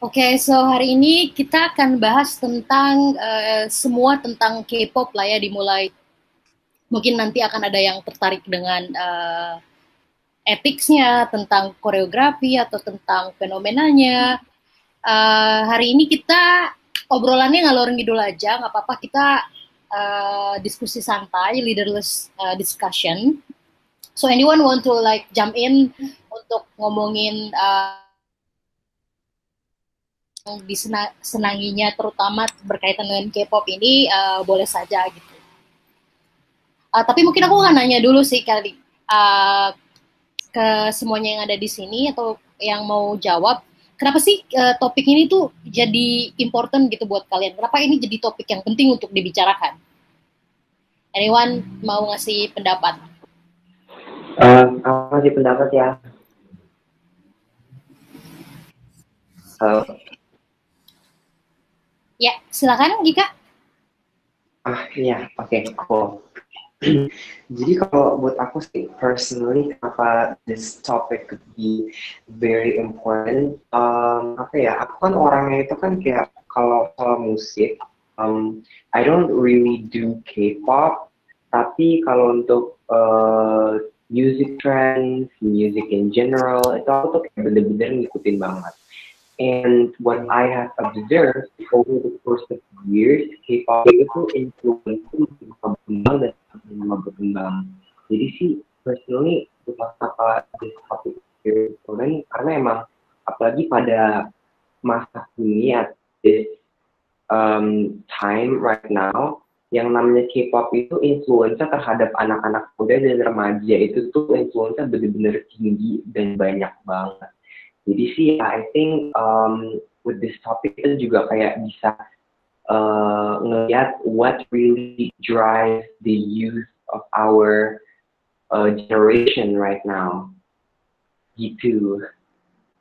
Oke, okay, so hari ini kita akan bahas tentang uh, semua tentang K-pop lah ya, dimulai mungkin nanti akan ada yang tertarik dengan uh, etiknya, tentang koreografi atau tentang fenomenanya. Uh, hari ini kita obrolannya ngalor ngidul aja, nggak apa-apa kita uh, diskusi santai, leaderless uh, discussion. So anyone want to like jump in untuk ngomongin uh, disenanginya terutama berkaitan dengan K-pop ini uh, boleh saja gitu. Uh, tapi mungkin aku akan nanya dulu sih kali uh, ke semuanya yang ada di sini atau yang mau jawab. Kenapa sih uh, topik ini tuh jadi important gitu buat kalian? Kenapa ini jadi topik yang penting untuk dibicarakan? Anyone mau ngasih pendapat? Uh, aku ngasih pendapat ya. Uh, Ya, silakan Gika. Ah, iya, oke, okay, cool. Jadi kalau buat aku sih, personally, kenapa this topic could be very important, um, apa ya, aku kan orangnya itu kan kayak kalau soal musik, um, I don't really do K-pop, tapi kalau untuk uh, music trends, music in general, itu aku tuh kayak bener-bener ngikutin banget. And what I have observed over the course of years, K-pop itu influence berkembang dan semakin berkembang. Jadi sih, personally, masalah this topic important karena emang apalagi pada masa ini at this um, time right now, yang namanya K-pop itu influence terhadap anak-anak muda dan remaja itu tuh influence benar-benar tinggi dan banyak banget jadi sih I think um, with this topic itu juga kayak bisa uh, ngeliat what really drives the youth of our uh, generation right now. Gitu.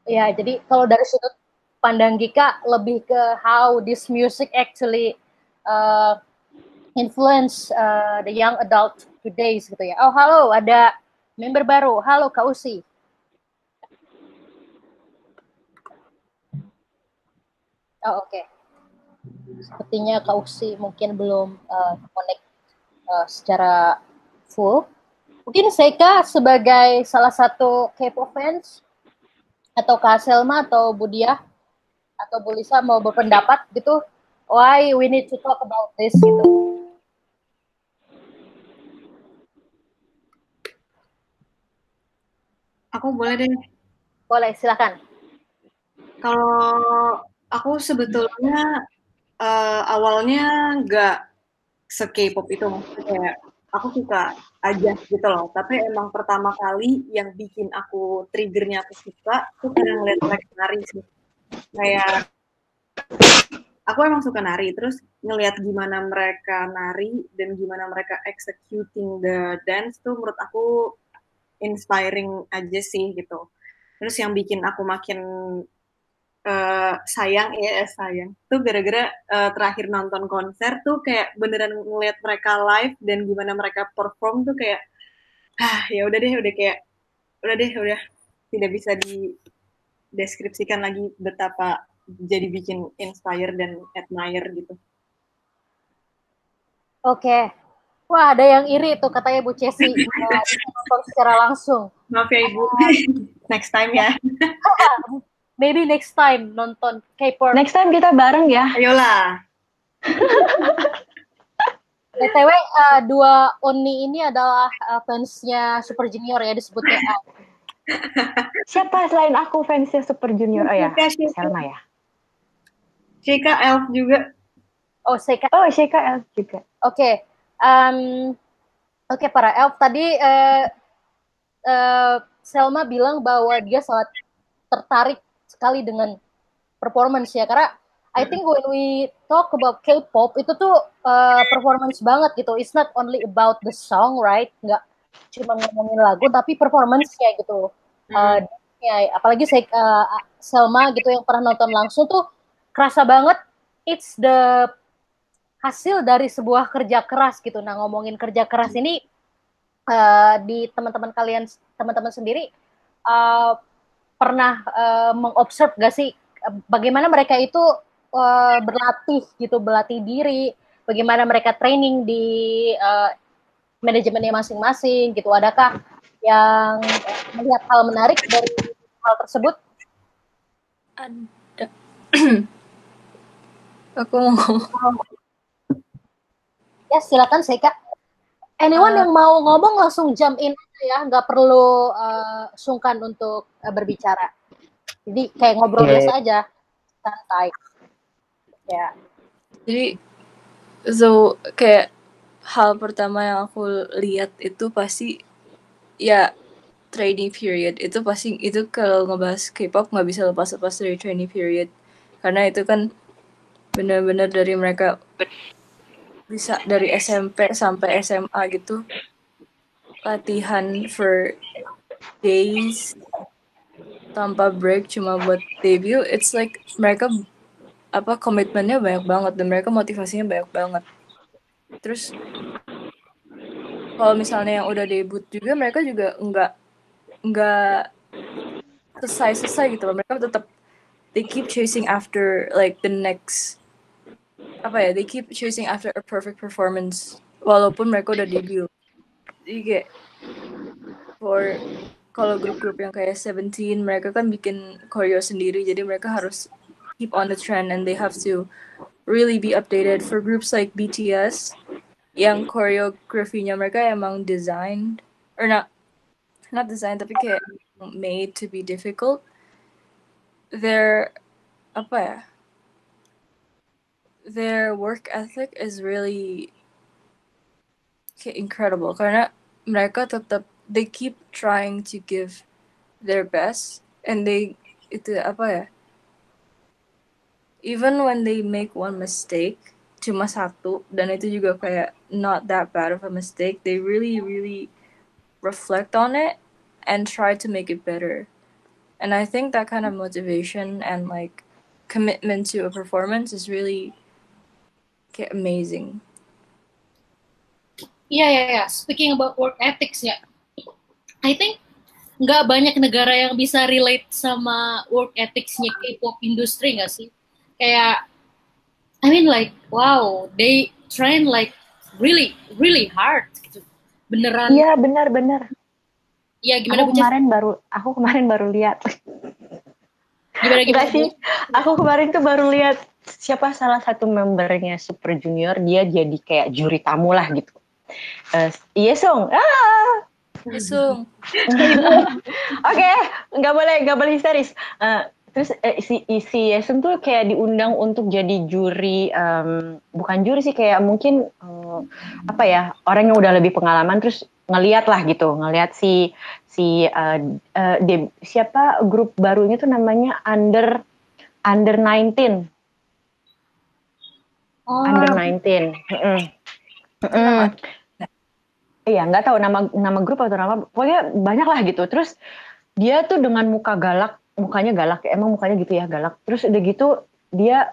Ya, jadi kalau dari sudut pandang Gika lebih ke how this music actually uh, influence uh, the young adult today gitu ya. Oh, halo, ada member baru. Halo, Kak Usi. Oh oke. Okay. Sepertinya Kak Usi mungkin belum uh, connect uh, secara full. Mungkin Seika sebagai salah satu K-pop fans atau Kak Selma atau Budia atau Bu Lisa mau berpendapat gitu why we need to talk about this gitu. Aku boleh deh. Boleh, silakan. Kalau Aku sebetulnya uh, awalnya nggak se-K-pop itu maksudnya kayak aku suka aja gitu loh. Tapi emang pertama kali yang bikin aku triggernya aku suka tuh kayak ngeliat mereka nari sih. Kayak aku emang suka nari, terus ngeliat gimana mereka nari dan gimana mereka executing the dance tuh menurut aku inspiring aja sih gitu. Terus yang bikin aku makin uh, sayang ya sayang tuh gara-gara uh, terakhir nonton konser tuh kayak beneran ngeliat mereka live dan gimana mereka perform tuh kayak ah ya udah deh udah kayak udah deh udah tidak bisa dideskripsikan lagi betapa jadi bikin inspire dan admire gitu. Oke. Okay. Wah, ada yang iri tuh katanya Bu Cesi nonton secara langsung. Maaf ya Ibu. Next time ya. maybe next time nonton K-pop. Next time kita bareng ya. Ayolah. BTW uh, dua Oni ini adalah uh, fansnya Super Junior ya disebutnya. Siapa selain aku fansnya Super Junior? Oh ya, Selma ya. Sheikha Elf juga. Oh, Sheikha. Oh, Sheikha Elf juga. Oke. Okay. Um, Oke, okay, para Elf tadi uh, uh, Selma bilang bahwa dia sangat tertarik sekali dengan performance ya karena I think when we talk about K-pop itu tuh uh, performance banget gitu. It's not only about the song, right? Nggak cuma ngomongin lagu, tapi performance-nya gitu. Uh, ya, apalagi saya uh, Selma gitu yang pernah nonton langsung tuh kerasa banget. It's the hasil dari sebuah kerja keras gitu. Nah ngomongin kerja keras ini uh, di teman-teman kalian, teman-teman sendiri, uh, pernah uh, mengobserv gak sih bagaimana mereka itu uh, berlatih gitu, berlatih diri, bagaimana mereka training di uh, manajemennya masing-masing gitu. Adakah yang melihat hal menarik dari hal tersebut? Ada. Aku mau. Ya silakan Seika. Anyone uh, yang mau ngomong langsung jump in ya, nggak perlu uh, sungkan untuk uh, berbicara. Jadi kayak ngobrol yeah. biasa aja, santai. Ya. Jadi so kayak hal pertama yang aku lihat itu pasti ya training period itu pasti itu kalau ngebahas K-pop nggak bisa lepas-lepas dari training period karena itu kan benar-benar dari mereka bisa dari SMP sampai SMA gitu latihan for days tanpa break cuma buat debut. It's like mereka apa komitmennya banyak banget dan mereka motivasinya banyak banget. Terus kalau misalnya yang udah debut juga mereka juga enggak enggak selesai selesai gitu mereka tetap they keep chasing after like the next apa ya they keep chasing after a perfect performance. Walaupun mereka udah debut. Jadi kayak for kalau grup-grup yang kayak Seventeen mereka kan bikin choreo sendiri. Jadi mereka harus keep on the trend and they have to really be updated. For groups like BTS yang koreografinya mereka emang designed or not not designed tapi kayak made to be difficult. Their apa ya their work ethic is really incredible. Karena mereka tetap they keep trying to give their best and they itu apa ya? Even when they make one mistake cuma satu dan itu juga kayak not that bad of a mistake they really really reflect on it and try to make it better. And i think that kind of motivation and like commitment to a performance is really amazing Iya ya ya. Speaking about work ethics ya, I think nggak banyak negara yang bisa relate sama work ethicsnya K-pop industri nggak sih? Kayak I mean like wow, they train like really really hard gitu. Beneran. Iya benar benar. Iya gimana aku kemarin baru aku kemarin baru lihat. Gimana gimana sih? Aku kemarin tuh baru lihat siapa salah satu membernya Super Junior dia jadi kayak juri tamu lah gitu. Uh, iya song. Ah. Yesung. Oke, nggak boleh nggak boleh histeris. Uh, terus eh, si si Yesung tuh kayak diundang untuk jadi juri um, bukan juri sih kayak mungkin um, apa ya orang yang udah lebih pengalaman terus ngeliat lah gitu ngeliat si si uh, uh, de, siapa grup barunya tuh namanya under under 19 oh. under 19 mm -mm. Mm Iya nggak tahu nama nama grup atau nama pokoknya banyak lah gitu. Terus dia tuh dengan muka galak mukanya galak emang mukanya gitu ya galak. Terus udah gitu dia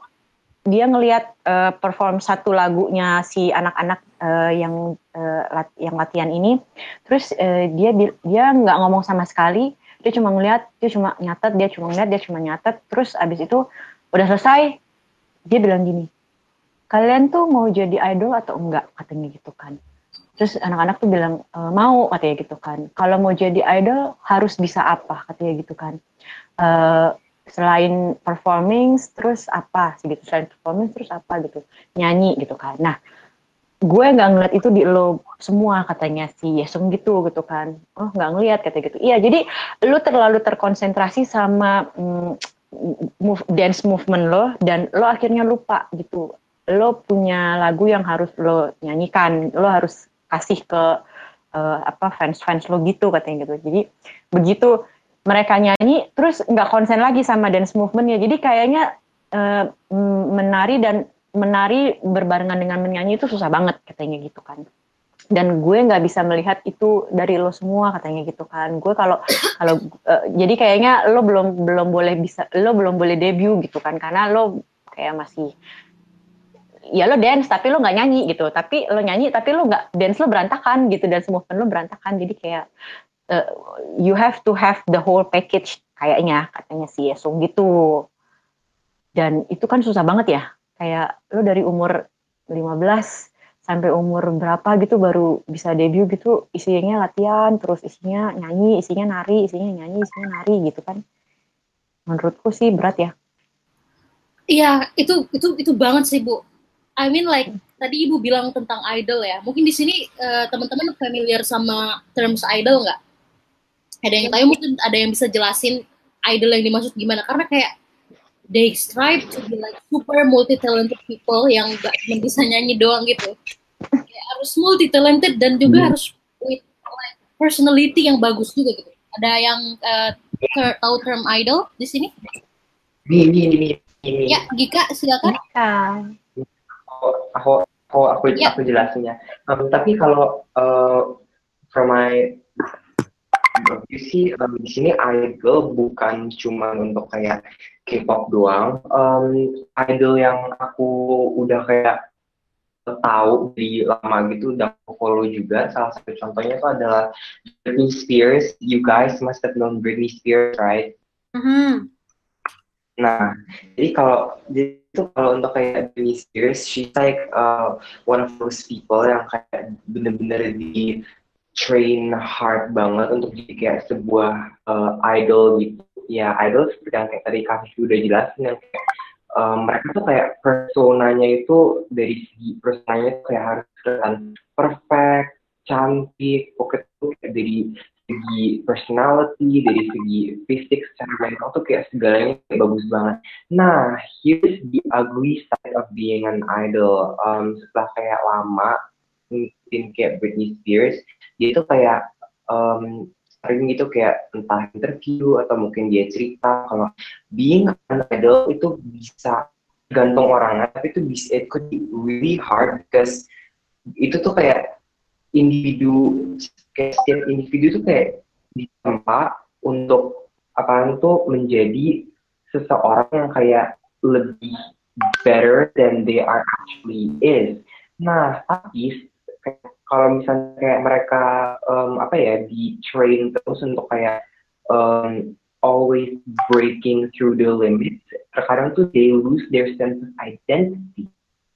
dia ngelihat uh, perform satu lagunya si anak-anak uh, yang uh, lat yang latihan ini. Terus uh, dia dia nggak ngomong sama sekali. Dia cuma ngeliat dia cuma nyatet dia cuma ngeliat dia cuma nyatet. Terus abis itu udah selesai dia bilang gini kalian tuh mau jadi idol atau enggak? Katanya gitu kan. Terus anak-anak tuh bilang e, mau katanya gitu kan. Kalau mau jadi idol harus bisa apa? katanya gitu kan. Uh, selain performing terus apa? Gitu selain performing terus apa? Gitu nyanyi gitu kan. Nah gue nggak ngeliat itu di lo semua katanya si Yesung gitu gitu kan. Oh nggak ngeliat kata gitu. Iya jadi lo terlalu terkonsentrasi sama mm, move, dance movement lo dan lo akhirnya lupa gitu lo punya lagu yang harus lo nyanyikan lo harus kasih ke uh, apa fans fans lo gitu katanya gitu. Jadi begitu mereka nyanyi terus nggak konsen lagi sama dance movementnya. Jadi kayaknya uh, menari dan menari berbarengan dengan menyanyi itu susah banget katanya gitu kan. Dan gue nggak bisa melihat itu dari lo semua katanya gitu kan. Gue kalau kalau uh, jadi kayaknya lo belum belum boleh bisa lo belum boleh debut gitu kan. Karena lo kayak masih ya lo dance tapi lo nggak nyanyi gitu. Tapi lo nyanyi tapi lo nggak dance lo berantakan gitu dan semua movement lo berantakan. Jadi kayak uh, you have to have the whole package kayaknya katanya si Yesung gitu. Dan itu kan susah banget ya. Kayak lo dari umur 15 sampai umur berapa gitu baru bisa debut gitu. Isinya latihan terus isinya nyanyi isinya nari isinya nyanyi isinya nari gitu kan. Menurutku sih berat ya. Iya itu itu itu banget sih bu I mean like tadi ibu bilang tentang idol ya. Mungkin di sini uh, teman-teman familiar sama terms idol nggak? Ada yang tahu mungkin ada yang bisa jelasin idol yang dimaksud gimana? Karena kayak they strive to be like super multi talented people yang gak cuma bisa nyanyi doang gitu. Ya, harus multi talented dan juga hmm. harus with like, personality yang bagus juga gitu. Ada yang uh, ter tahu term idol di sini? Ini ini ini ini. Ya Gika silakan. Aku aku aku aku, ya. aku jelasinnya um, tapi kalau uh, from my you see um, di sini idol bukan cuma untuk kayak K-pop doang. Um, idol yang aku udah kayak tahu di lama gitu udah follow juga salah satu contohnya itu adalah Britney Spears you guys must have known Britney Spears right mm-hmm. nah jadi kalau itu kalau untuk kayak Britney Spears she's like uh, one of those people yang kayak bener-bener di train hard banget untuk jadi kayak sebuah uh, idol gitu. Ya idol seperti yang kayak tadi kasih udah jelasin yang kayak um, mereka tuh kayak personanya itu dari segi personanya itu kayak harus kelihatan perfect cantik oke tuh kayak dari segi personality dari segi fisik secara mental tuh kayak segalanya bagus banget. Nah here's the ugly side of being an idol. Um, setelah kayak lama mungkin kayak Britney Spears dia itu kayak um, sering gitu kayak entah interview atau mungkin dia cerita kalau being an idol itu bisa gantung orang tapi itu bisa it could be really hard because itu tuh kayak individu setiap individu tuh kayak ditempa untuk apa tuh menjadi seseorang yang kayak lebih better than they are actually is. Nah, tapi kalau misalnya kayak mereka um, apa ya di train terus untuk kayak um, always breaking through the limits terkadang tuh they lose their sense of identity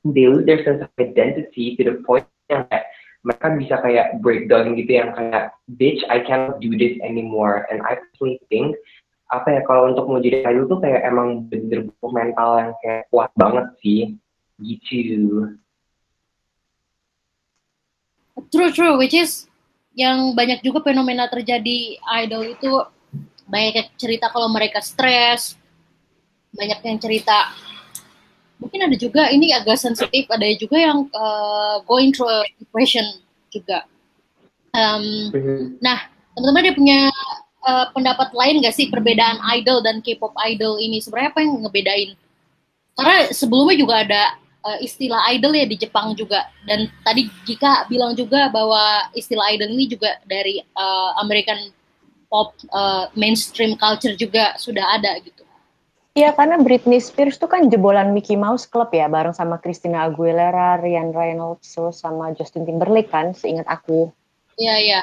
they lose their sense of identity to the point yang kayak mereka bisa kayak breakdown gitu yang kayak bitch I can't do this anymore. And I personally think apa ya kalau untuk mau jadi idol tuh kayak emang bener bener mental yang kayak kuat banget sih. Gitu. True true, which is yang banyak juga fenomena terjadi idol itu banyak cerita kalau mereka stres, banyak yang cerita mungkin ada juga ini agak sensitif, ada juga yang uh, going through a depression juga. Um, nah, teman-teman dia punya uh, pendapat lain gak sih perbedaan idol dan K-pop idol ini sebenarnya apa yang ngebedain? Karena sebelumnya juga ada uh, istilah idol ya di Jepang juga dan tadi Gika bilang juga bahwa istilah idol ini juga dari uh, American pop uh, mainstream culture juga sudah ada gitu. Iya karena Britney Spears tuh kan jebolan Mickey Mouse Club ya bareng sama Christina Aguilera, Ryan Reynolds sama Justin Timberlake kan seingat aku. Iya iya.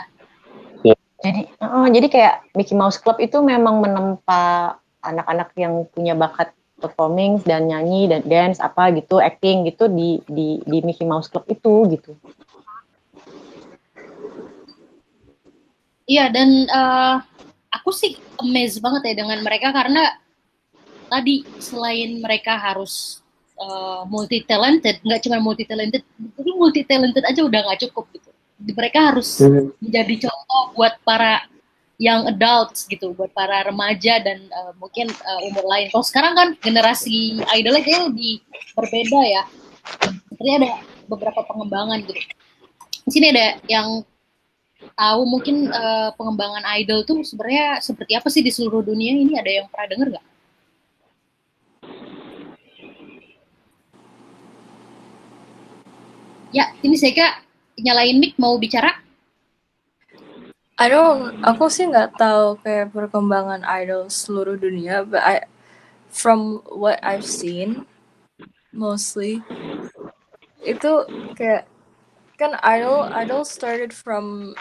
Jadi uh, jadi kayak Mickey Mouse Club itu memang menempa anak-anak yang punya bakat performing dan nyanyi dan dance apa gitu acting gitu di di di Mickey Mouse Club itu gitu iya dan uh, aku sih amazed banget ya dengan mereka karena tadi selain mereka harus uh, eh, multi talented nggak cuma multi talented tapi multi talented aja udah nggak cukup gitu mereka harus hmm. menjadi contoh buat para yang adults gitu buat para remaja dan uh, mungkin uh, umur lain. Kalau sekarang kan generasi idolnya kayaknya lebih berbeda ya. Sepertinya ada beberapa pengembangan gitu. Di sini ada yang tahu mungkin uh, pengembangan idol tuh sebenarnya seperti apa sih di seluruh dunia ini ada yang pernah dengar nggak? Ya, ini saya nyalain mic mau bicara. Don't, aku sih nggak tahu kayak perkembangan idol seluruh dunia, but I, from what I've seen, mostly itu kayak kan idol idol started from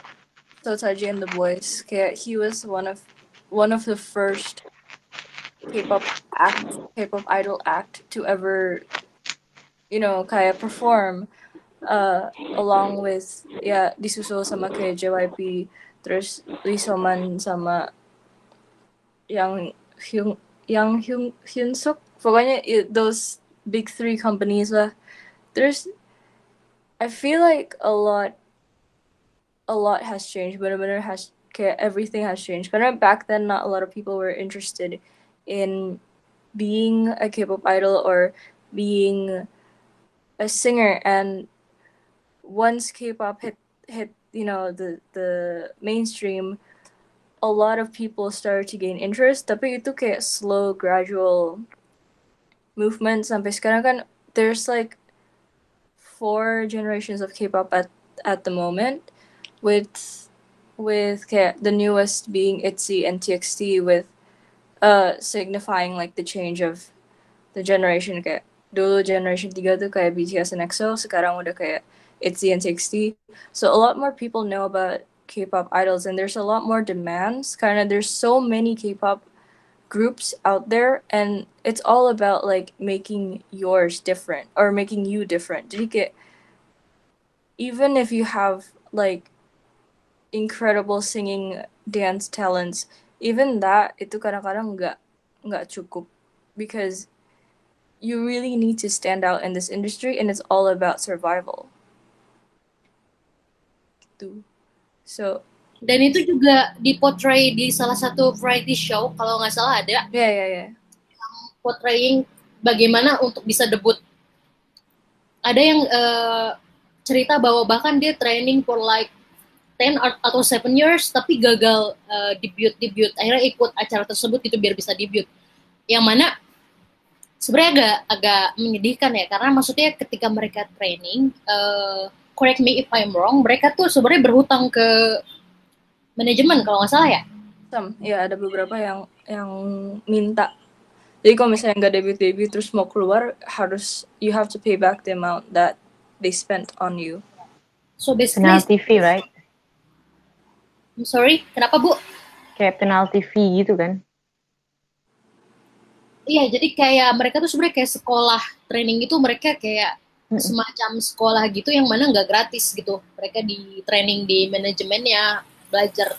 Sotaji and the Boys kayak he was one of one of the first K-pop act, K-pop idol act to ever, you know, kayak perform uh, along with ya disusul sama kayak JYP, terus Lee Soman sama yang Hyun yang Hyun Hyun Suk, pokoknya it, those big three companies lah. There's, I feel like a lot, a lot has changed. Benar-benar has kayak everything has changed. Karena back then not a lot of people were interested in being a K-pop idol or being a singer and once K-pop hit hit you know the the mainstream a lot of people started to gain interest. Tapi itu kayak slow gradual movement. Sampai sekarang kan there's like four generations of K-pop at at the moment with with kayak the newest being ITZY and TXT with uh signifying like the change of the generation. Kayak dulu generation 3 tuh kayak BTS and EXO sekarang udah kayak ITZY and TXT so a lot more people know about K-pop idols and there's a lot more demands kind of there's so many K-pop groups out there and it's all about like making yours different or making you different. Jadi kayak even if you have like incredible singing dance talents even that itu kadang-kadang nggak nggak cukup. Because you really need to stand out in this industry and it's all about survival tuh so dan itu juga dipotray di salah satu variety show kalau nggak salah ada. Yeah yeah yeah portraying bagaimana untuk bisa debut. Ada yang uh, cerita bahwa bahkan dia training for like 10 atau 7 years tapi gagal uh, debut debut. Akhirnya ikut acara tersebut itu biar bisa debut. Yang mana sebenarnya agak agak menyedihkan ya karena maksudnya ketika mereka training uh, correct me if I'm wrong mereka tuh sebenarnya berhutang ke manajemen kalau nggak salah ya? Some, ya ada beberapa yang yang minta. Jadi kalau misalnya nggak debut debut terus mau keluar harus you have to pay back the amount that they spent on you. So basically penalty fee right? I'm sorry kenapa bu? Kayak penalty fee gitu kan? Iya, jadi kayak mereka tuh sebenarnya kayak sekolah training itu mereka kayak. Semacam sekolah gitu yang mana nggak gratis gitu. Mereka di training di manajemennya, belajar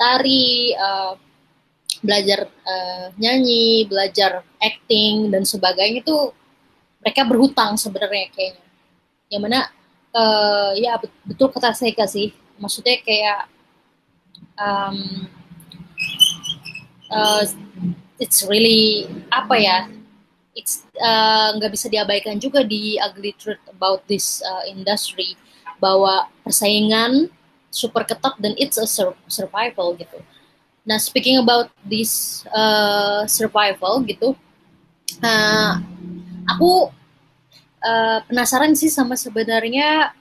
tari, eh, belajar eh, nyanyi, belajar acting dan sebagainya itu mereka berhutang sebenarnya kayaknya. Yang mana eh, ya bet- betul kata saya sih, maksudnya kayak um, uh, it's really apa ya it's uh, nggak bisa diabaikan juga di ugly truth about this uh, industry bahwa persaingan super ketat dan it's a sur- survival gitu. Nah speaking about this uh, survival gitu, uh, aku uh, penasaran sih sama sebenarnya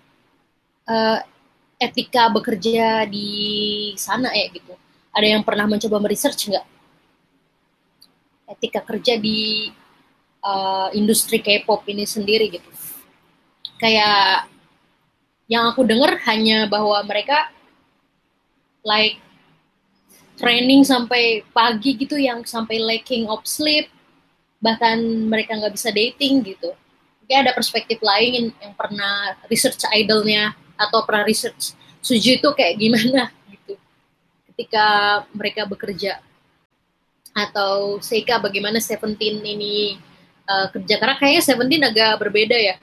uh, etika bekerja di sana ya gitu. Ada yang pernah mencoba meresearch nggak etika kerja di uh, industri K-pop ini sendiri gitu. Kayak yang aku dengar hanya bahwa mereka like training sampai pagi gitu yang sampai lacking of sleep bahkan mereka nggak bisa dating gitu. Mungkin ada perspektif lain yang, pernah research idolnya atau pernah research Suju itu kayak gimana gitu ketika mereka bekerja atau Seika bagaimana Seventeen ini uh, kerja karena kayaknya Seventeen agak berbeda ya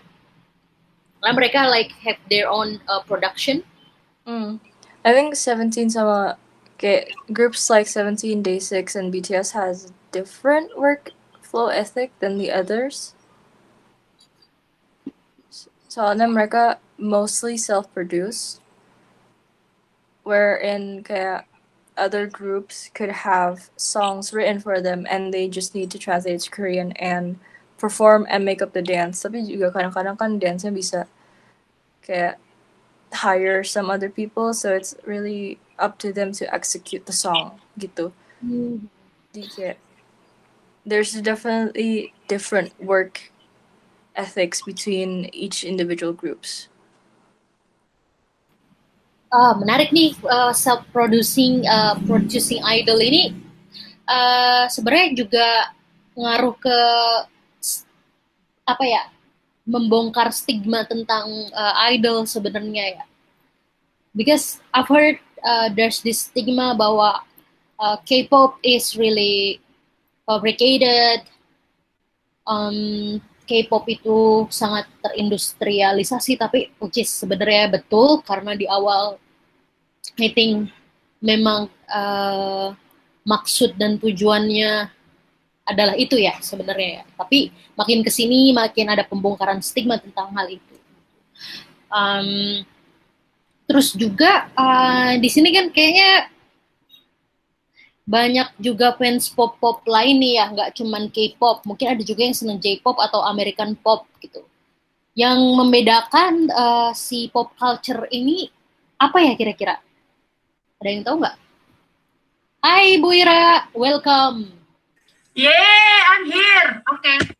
karena mereka like have their own uh, production Mm. I think 17 sama kayak groups like 17, Day6, and BTS has different work flow ethic than the others. Soalnya mereka mostly self-produced, wherein kayak other groups could have songs written for them and they just need to translate to Korean and perform and make up the dance. Tapi juga kadang-kadang kan dance-nya bisa kayak hire some other people so it's really up to them to execute the song gitu. Jadi kayak there's definitely different work ethics between each individual groups. Ah, menarik nih uh, self producing uh, producing idol ini. Uh, sebenarnya juga ngaruh ke apa ya membongkar stigma tentang uh, idol sebenarnya ya. Because I've heard uh, there's this stigma bahwa uh, K-pop is really fabricated. Um, K-pop itu sangat terindustrialisasi tapi which is sebenarnya betul karena di awal I think memang uh, maksud dan tujuannya adalah itu ya sebenarnya ya. Tapi makin ke sini makin ada pembongkaran stigma tentang hal itu. Um, terus juga uh, di sini kan kayaknya banyak juga fans pop-pop lain nih ya, nggak cuman K-pop. Mungkin ada juga yang seneng J-pop atau American pop gitu. Yang membedakan uh, si pop culture ini apa ya kira-kira? Ada yang tahu nggak? Hai Bu Ira, welcome. Yeah, I'm here. Oke. Okay. Oke,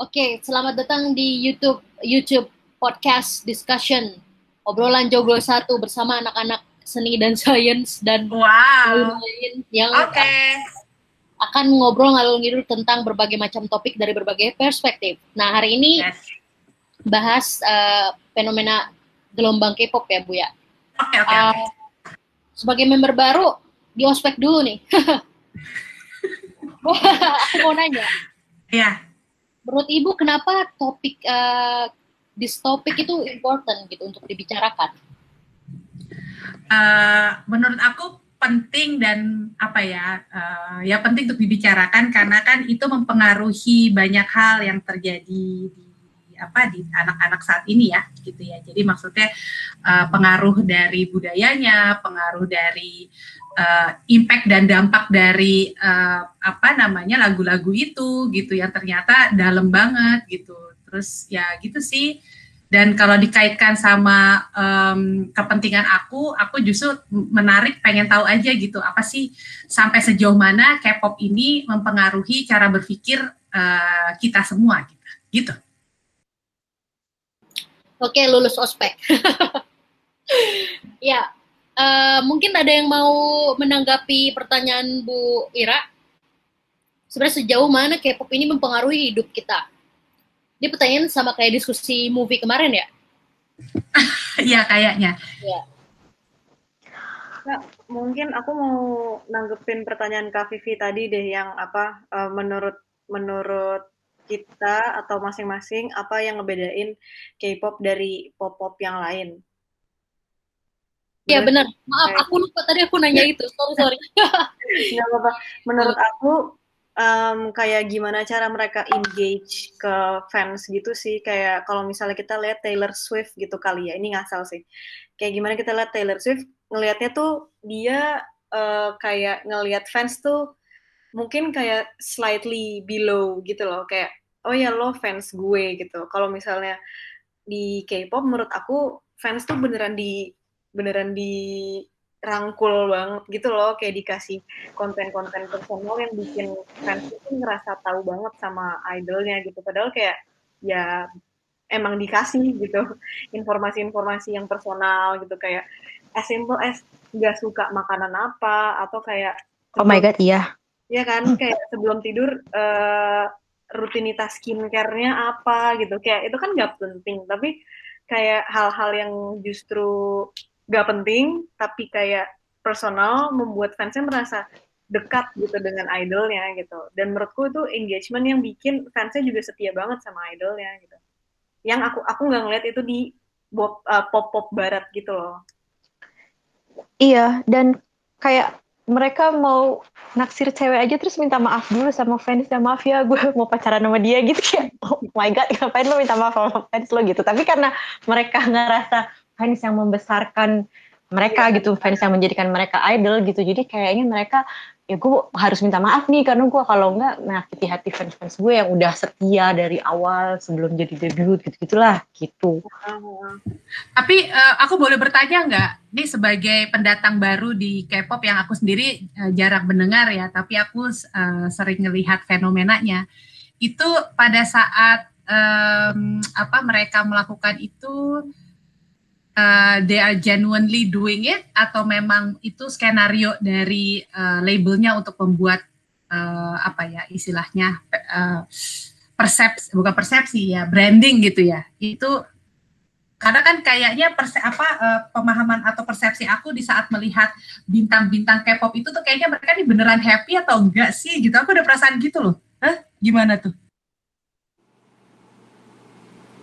okay, selamat datang di YouTube YouTube podcast discussion obrolan joglo satu bersama anak-anak seni dan sains dan wow. lain yang okay. akan ngobrol ngalur ngidul tentang berbagai macam topik dari berbagai perspektif. Nah hari ini yes. bahas uh, fenomena gelombang K-pop ya Bu ya. Oke okay, oke. Okay, uh, okay. Sebagai member baru di ospek dulu nih. aku mau nanya. Iya. Menurut Ibu kenapa topik uh, this topik itu important gitu untuk dibicarakan? Uh, menurut aku penting dan apa ya uh, ya penting untuk dibicarakan karena kan itu mempengaruhi banyak hal yang terjadi di apa di anak-anak saat ini ya gitu ya jadi maksudnya uh, pengaruh dari budayanya pengaruh dari uh, impact dan dampak dari uh, apa namanya lagu-lagu itu gitu yang ternyata dalam banget gitu. Terus ya gitu sih. Dan kalau dikaitkan sama um, kepentingan aku aku justru menarik pengen tahu aja gitu. Apa sih sampai sejauh mana K-pop ini mempengaruhi cara berpikir uh, kita semua gitu. Gitu. Oke lulus ospek. Ya uh, mungkin ada yang mau menanggapi pertanyaan Bu Ira. Sebenarnya sejauh mana K-pop ini mempengaruhi hidup kita? Ini pertanyaan sama kayak diskusi movie kemarin ya? Iya kayaknya. Ya. Nah, mungkin aku mau nanggepin pertanyaan Kak Vivi tadi deh yang apa uh, menurut menurut kita atau masing-masing apa yang ngebedain K-pop dari pop-pop yang lain. Iya benar. Maaf, aku lupa tadi aku nanya itu. Sorry sorry. Gak apa-apa. Menurut aku um, kayak gimana cara mereka engage ke fans gitu sih. Kayak kalau misalnya kita lihat Taylor Swift gitu kali ya. Ini ngasal sih. Kayak gimana kita lihat Taylor Swift ngelihatnya tuh dia uh, kayak ngelihat fans tuh mungkin kayak slightly below gitu loh. Kayak oh ya lo fans gue gitu. Kalau misalnya di K-pop menurut aku fans tuh beneran di beneran dirangkul banget gitu loh kayak dikasih konten-konten personal yang bikin fans itu ngerasa tahu banget sama idolnya gitu. Padahal kayak ya emang dikasih gitu informasi-informasi yang personal gitu. Kayak as simple as nggak suka makanan apa atau kayak oh my god iya. Iya kan? Kayak sebelum tidur uh, rutinitas skincare-nya apa gitu. Kayak itu kan nggak penting tapi kayak hal-hal yang justru gak penting tapi kayak personal membuat fansnya merasa dekat gitu dengan idolnya gitu. Dan menurutku itu engagement yang bikin fansnya juga setia banget sama idolnya gitu. Yang aku aku nggak ngeliat itu di pop uh, pop pop barat gitu loh. Iya dan kayak mereka mau naksir cewek aja terus minta maaf dulu sama fans ya maaf ya gue mau pacaran sama dia gitu. Ya oh my god ngapain lo minta maaf sama fans lo gitu? Tapi karena mereka ngerasa fans yang membesarkan mereka yeah. gitu fans yang menjadikan mereka idol gitu jadi kayaknya mereka ya gue harus minta maaf nih karena gue kalau enggak menyakiti hati fans-fans gue yang udah setia dari awal sebelum jadi debut gitu gitulah gitu. Tapi uh, aku boleh bertanya nggak? Ini sebagai pendatang baru di K-pop yang aku sendiri uh, jarang mendengar ya, tapi aku uh, sering melihat fenomenanya. Itu pada saat um, apa mereka melakukan itu uh, they are genuinely doing it atau memang itu skenario dari uh, labelnya untuk membuat uh, apa ya istilahnya uh, persepsi bukan persepsi ya branding gitu ya. Itu karena kan kayaknya perse apa uh, pemahaman atau persepsi aku di saat melihat bintang-bintang K-pop itu tuh kayaknya mereka ini beneran happy atau enggak sih gitu. Aku udah perasaan gitu loh. Hah? gimana tuh?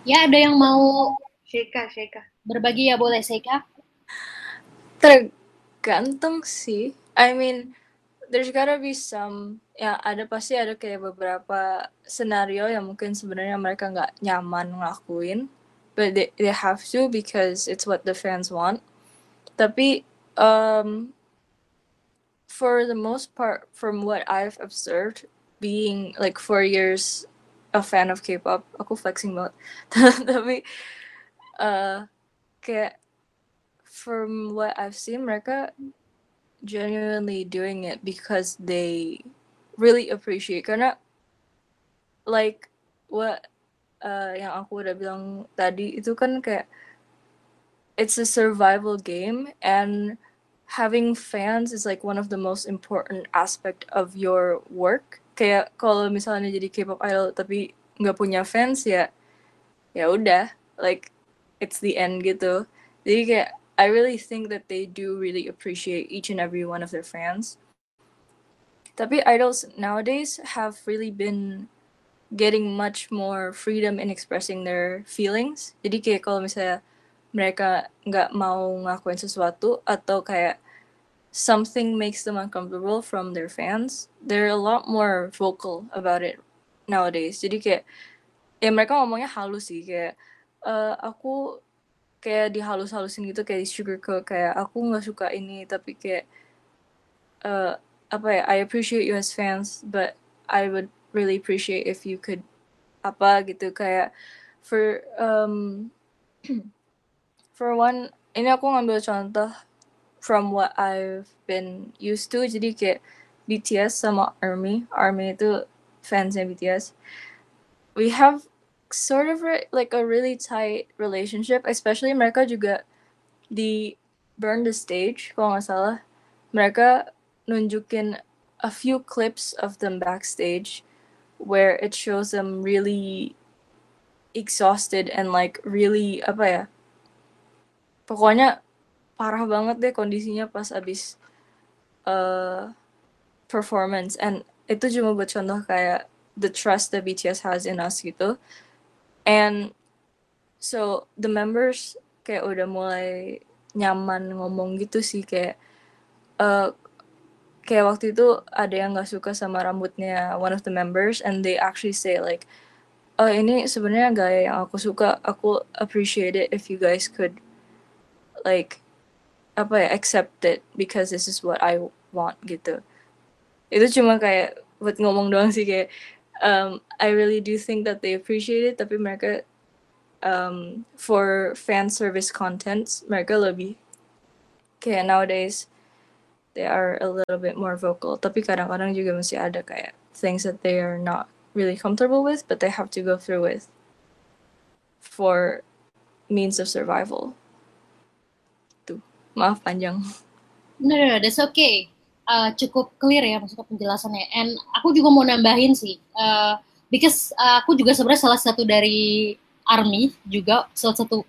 Ya ada yang mau Sheika Sheika berbagi ya boleh Sheika tergantung sih I mean there's gotta be some ya ada pasti ada kayak beberapa senario yang mungkin sebenarnya mereka nggak nyaman ngelakuin but they, they have to because it's what the fans want. Tapi um, for the most part, from what I've observed, being like four years a fan of K-pop, aku flexing banget. Tapi uh, kayak from what I've seen, mereka genuinely doing it because they really appreciate karena like what uh, yang aku udah bilang tadi itu kan kayak it's a survival game and having fans is like one of the most important aspect of your work. Kayak kalau misalnya jadi K-pop idol tapi nggak punya fans ya ya udah like it's the end gitu. Jadi kayak I really think that they do really appreciate each and every one of their fans. Tapi idols nowadays have really been getting much more freedom in expressing their feelings. Jadi kayak kalau misalnya mereka nggak mau ngakuin sesuatu atau kayak something makes them uncomfortable from their fans, they're a lot more vocal about it nowadays. Jadi kayak ya mereka ngomongnya halus sih kayak uh, aku kayak dihalus-halusin gitu kayak di sugarcoat kayak aku nggak suka ini tapi kayak uh, apa ya I appreciate you as fans but I would really appreciate if you could apa gitu kayak for um for one ini aku ngambil contoh from what I've been used to jadi kayak BTS sama ARMY. ARMY itu fansnya BTS we have sort of like a really tight relationship especially mereka juga di Burn the Stage kalau nggak salah mereka nunjukin a few clips of them backstage where it shows them really exhausted and like really apa ya pokoknya parah banget deh kondisinya pas abis uh, performance. And itu cuma buat contoh kayak the trust that BTS has in us gitu and so the members kayak udah mulai nyaman ngomong gitu sih kayak uh, kayak waktu itu ada yang nggak suka sama rambutnya one of the members and they actually say like oh ini sebenarnya gaya yang aku suka. Aku appreciate it if you guys could like apa ya accept it because this is what I want gitu. Itu cuma kayak buat ngomong doang sih kayak um, I really do think that they appreciate it tapi mereka um, for fan service contents mereka lebih kayak nowadays they are a little bit more vocal. Tapi kadang-kadang juga masih ada kayak things that they are not really comfortable with, but they have to go through with for means of survival. Tuh, maaf panjang. No, no, no, that's okay. Uh, cukup clear ya maksudnya penjelasannya. And aku juga mau nambahin sih, uh, because uh, aku juga sebenarnya salah satu dari ARMY juga salah satu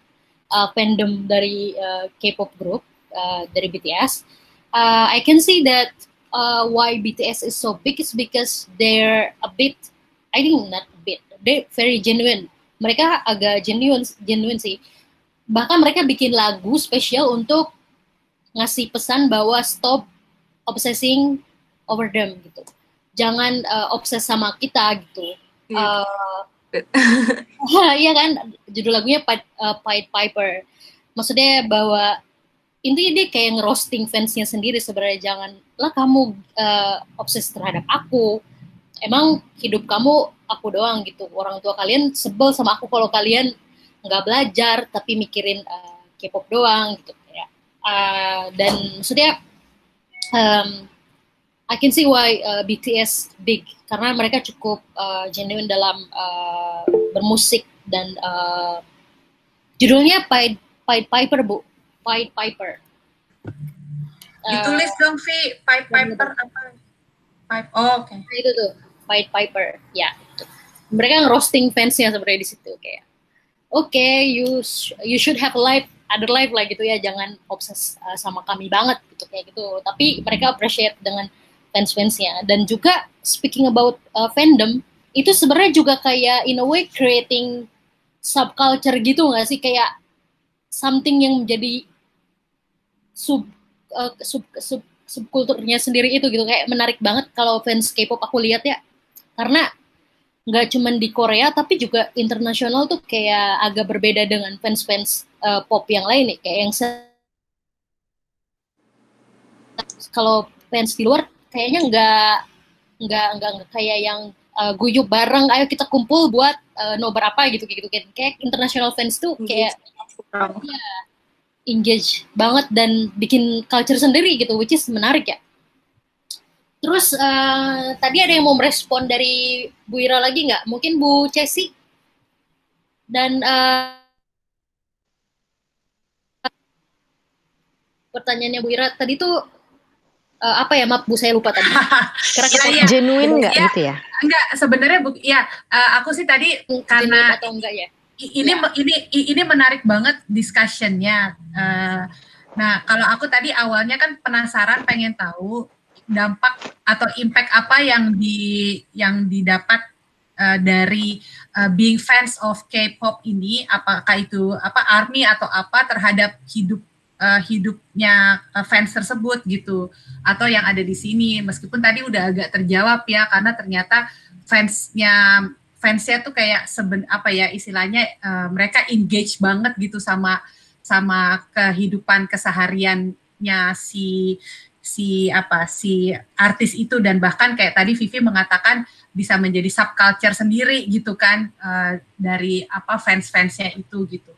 uh, fandom dari uh, K-pop group uh, dari BTS uh, I can see that uh, why BTS is so big is because they're a bit, I think not a bit, they're very genuine. Mereka agak genuine, genuine sih. Bahkan mereka bikin lagu spesial untuk ngasih pesan bahwa stop obsessing over them gitu. Jangan uh, obses sama kita gitu. Yeah. Uh, iya kan judul lagunya Pied, uh, Pied Piper. Maksudnya bahwa intinya dia kayak ngerosting fansnya sendiri sebenarnya jangan lah kamu uh, obses terhadap aku emang hidup kamu aku doang gitu orang tua kalian sebel sama aku kalau kalian nggak belajar tapi mikirin uh, K-pop doang gitu ya uh, dan maksudnya um, I can see why uh, BTS big karena mereka cukup uh, genuine dalam uh, bermusik dan uh, judulnya Pied Pied Piper bu, Pied Piper. Ditulis dong, Vi. Pied Piper apa? Pied, oh, oke. Nah, itu tuh Pied Piper ya itu. mereka ngerosting fansnya sebenarnya di situ kayak oke okay, you sh- you should have a life other life lah gitu ya jangan obses uh, sama kami banget gitu kayak gitu. Tapi mereka appreciate dengan fans-fansnya. Dan juga speaking about uh, fandom itu sebenarnya juga kayak in a way creating subculture gitu nggak sih? Kayak something yang menjadi sub uh, sub sub subkulturnya sendiri itu gitu. Kayak menarik banget kalau fans K-pop aku lihat ya. Karena nggak cuman di Korea tapi juga internasional tuh kayak agak berbeda dengan fans-fans uh, pop yang lain nih. Kayak yang kalau fans di luar kayaknya nggak nggak nggak kayak yang uh, guyup bareng ayo kita kumpul buat uh, nobar apa gitu gitu kayak, kayak international fans tuh kayak ya, engage banget dan bikin culture sendiri gitu which is menarik ya Terus uh, tadi ada yang mau merespon dari Bu Ira lagi nggak? Mungkin Bu Cesi dan uh, pertanyaannya Bu Ira tadi tuh uh, apa ya? Maaf Bu saya lupa tadi. Kira ya, ya. genuine nggak ya, gitu ya? Enggak, sebenarnya Bu ya uh, aku sih tadi karena atau enggak ya? Ini ya. ini ini menarik banget discussionnya. Uh, nah kalau aku tadi awalnya kan penasaran pengen tahu dampak atau impact apa yang di yang didapat uh, dari uh, being fans of K-pop ini? Apakah itu apa army atau apa terhadap hidup uh, hidupnya fans tersebut gitu? Atau yang ada di sini? Meskipun tadi udah agak terjawab ya karena ternyata fansnya fansnya tuh kayak seben apa ya istilahnya uh, mereka engage banget gitu sama sama kehidupan kesehariannya si si apa si artis itu dan bahkan kayak tadi Vivi mengatakan bisa menjadi subculture sendiri gitu kan uh, dari apa fans-fansnya itu gitu.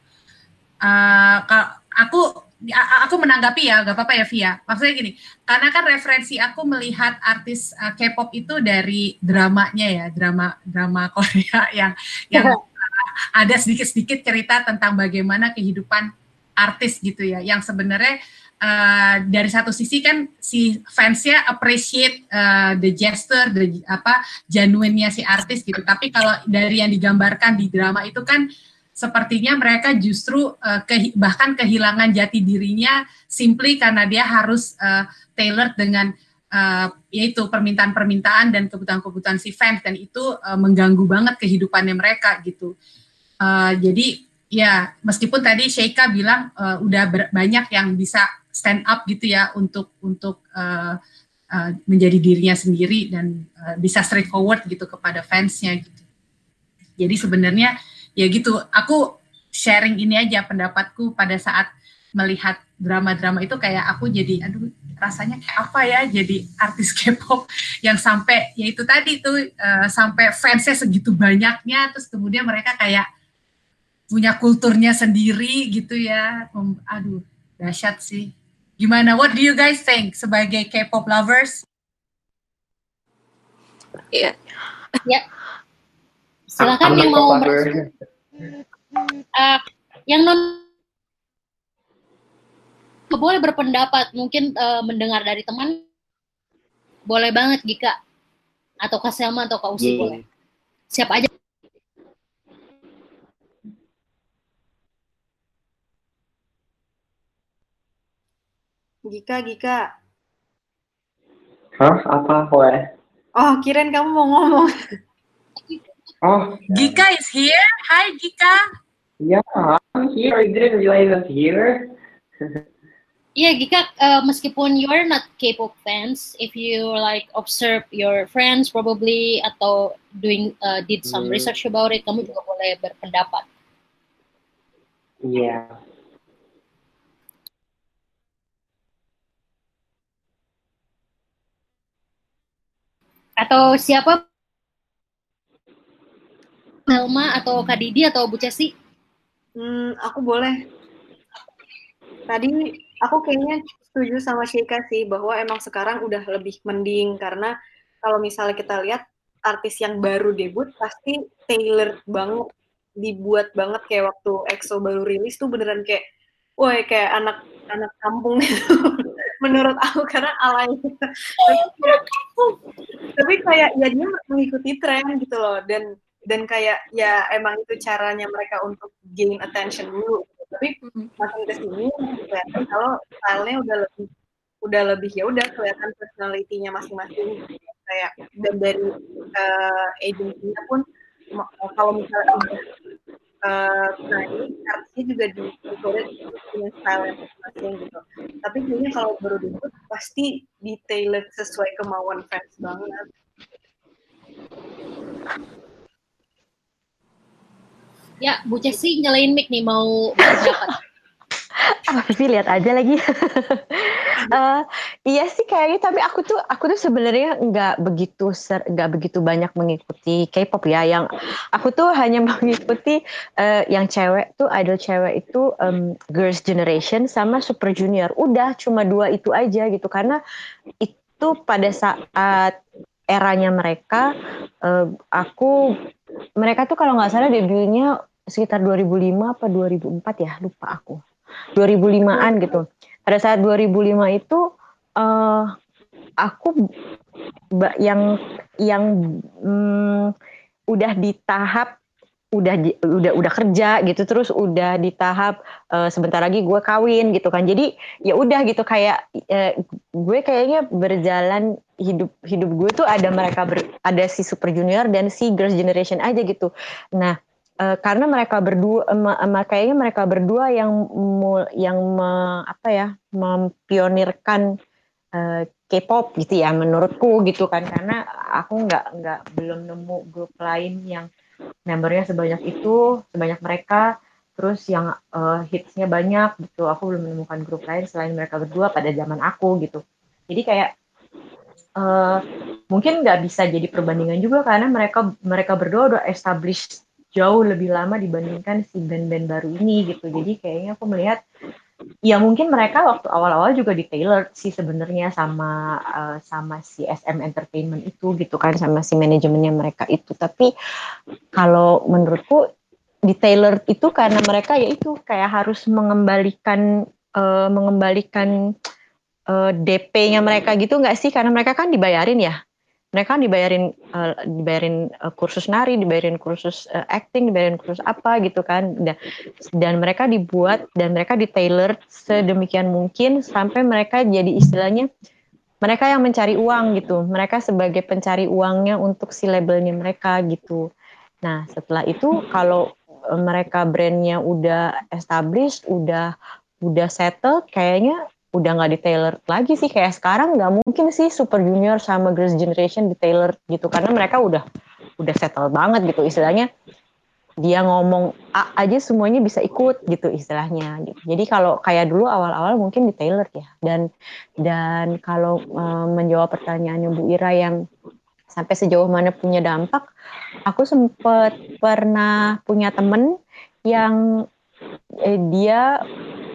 Uh, aku aku menanggapi ya, gak apa-apa ya Via. Maksudnya gini, karena kan referensi aku melihat artis uh, K-pop itu dari dramanya ya, drama drama Korea yang yang ada sedikit-sedikit cerita tentang bagaimana kehidupan artis gitu ya, yang sebenarnya uh, dari satu sisi kan si fansnya appreciate uh, the gesture, the apa genuine-nya si artis gitu. Tapi kalau dari yang digambarkan di drama itu kan sepertinya mereka justru uh, ke, bahkan kehilangan jati dirinya simply karena dia harus uh, tailored dengan uh, yaitu permintaan-permintaan dan kebutuhan-kebutuhan si fans dan itu uh, mengganggu banget kehidupannya mereka gitu. Uh, jadi ya meskipun tadi Sheikha bilang uh, udah banyak yang bisa stand up gitu ya untuk untuk uh, uh, menjadi dirinya sendiri dan uh, bisa straightforward gitu kepada fansnya gitu. Jadi sebenarnya ya gitu, aku sharing ini aja pendapatku pada saat melihat drama-drama itu kayak aku jadi aduh rasanya kayak apa ya jadi artis K-pop yang sampai ya itu tadi tuh uh, sampai fansnya segitu banyaknya terus kemudian mereka kayak punya kulturnya sendiri gitu ya aduh dahsyat sih Gimana? What do you guys think sebagai K-pop lovers? Iya. Yeah. Ya. Silakan yang mau uh, yang non boleh berpendapat, mungkin uh, mendengar dari teman boleh banget Gika atau Kak Selma atau Kak Usi yeah. boleh. Siapa aja Gika, Gika. Hah? Apa, Weh? Oh, kirain kamu mau ngomong. Oh. Gika is here. Hi, Gika. Yeah, I'm here. I didn't realize I'm here. yeah, Gika, uh, meskipun you're not K-pop fans, if you like observe your friends probably atau doing uh, did some hmm. research about it, kamu juga boleh berpendapat. Yeah. Atau siapa? Selma atau Kak Didi atau Bu Cesi? Hmm, aku boleh. Tadi aku kayaknya setuju sama Sheikha sih bahwa emang sekarang udah lebih mending karena kalau misalnya kita lihat artis yang baru debut pasti tailored banget dibuat banget kayak waktu EXO baru rilis tuh beneran kayak woi kayak anak anak kampung itu menurut aku karena alay. Tapi kayak ya dia mengikuti tren gitu loh dan dan kayak ya emang itu caranya mereka untuk gain attention dulu. Tapi makin ke sini kelihatan kalau stylenya udah lebih udah lebih ya udah kelihatan personalitinya masing-masing. Kayak dan dari uh, agensinya pun kalau misalnya uh, naik artisnya juga di punya style yang masing-masing gitu tapi kayaknya kalau baru debut pasti detailed sesuai kemauan fans banget Ya, Bu Cesi nyalain mic nih mau berpendapat. Ah, Vivi lihat aja lagi. uh, iya sih kayaknya, tapi aku tuh aku tuh sebenarnya nggak begitu nggak begitu banyak mengikuti K-pop ya. Yang aku tuh hanya mengikuti uh, yang cewek tuh idol cewek itu um, Girls Generation sama Super Junior. Udah cuma dua itu aja gitu karena itu pada saat eranya mereka uh, aku mereka tuh kalau nggak salah debutnya sekitar 2005 apa 2004 ya lupa aku 2005-an gitu pada saat 2005 itu uh, aku yang yang um, udah di tahap udah udah udah kerja gitu terus udah di tahap uh, sebentar lagi gue kawin gitu kan. Jadi ya udah gitu kayak uh, gue kayaknya berjalan hidup hidup gue tuh ada mereka ber, ada si super junior dan si girls generation aja gitu. Nah uh, karena mereka berdua kayaknya mereka berdua yang yang me, apa ya mempionirkan uh, K-pop gitu ya menurutku gitu kan. Karena aku nggak nggak belum nemu grup lain yang membernya sebanyak itu sebanyak mereka. Terus yang uh, hitsnya banyak gitu aku belum menemukan grup lain selain mereka berdua pada zaman aku gitu. Jadi kayak uh, mungkin nggak bisa jadi perbandingan juga karena mereka mereka berdua udah established jauh lebih lama dibandingkan si band-band baru ini gitu. Jadi kayaknya aku melihat ya mungkin mereka waktu awal-awal juga di tailor sih sebenarnya sama uh, sama si SM Entertainment itu gitu kan sama si manajemennya mereka itu. Tapi kalau menurutku di tailor itu karena mereka ya itu kayak harus mengembalikan uh, mengembalikan uh, DP-nya mereka gitu nggak sih? Karena mereka kan dibayarin ya mereka dibayarin uh, dibayarin uh, kursus nari, dibayarin kursus uh, acting, dibayarin kursus apa gitu kan. Dan, dan mereka dibuat dan mereka detailor sedemikian mungkin sampai mereka jadi istilahnya mereka yang mencari uang gitu. Mereka sebagai pencari uangnya untuk si labelnya mereka gitu. Nah, setelah itu kalau mereka brandnya udah established, udah udah settled, kayaknya udah nggak di tailor lagi sih. Kayak sekarang nggak mungkin sih Super Junior sama Girls Generation di tailor gitu. Karena mereka udah udah settle banget gitu. Istilahnya dia ngomong A aja semuanya bisa ikut gitu istilahnya. Jadi kalau kayak dulu awal-awal mungkin di tailor ya. Dan dan kalau um, menjawab pertanyaannya Bu Ira yang sampai sejauh mana punya dampak, aku sempat pernah punya temen yang eh, dia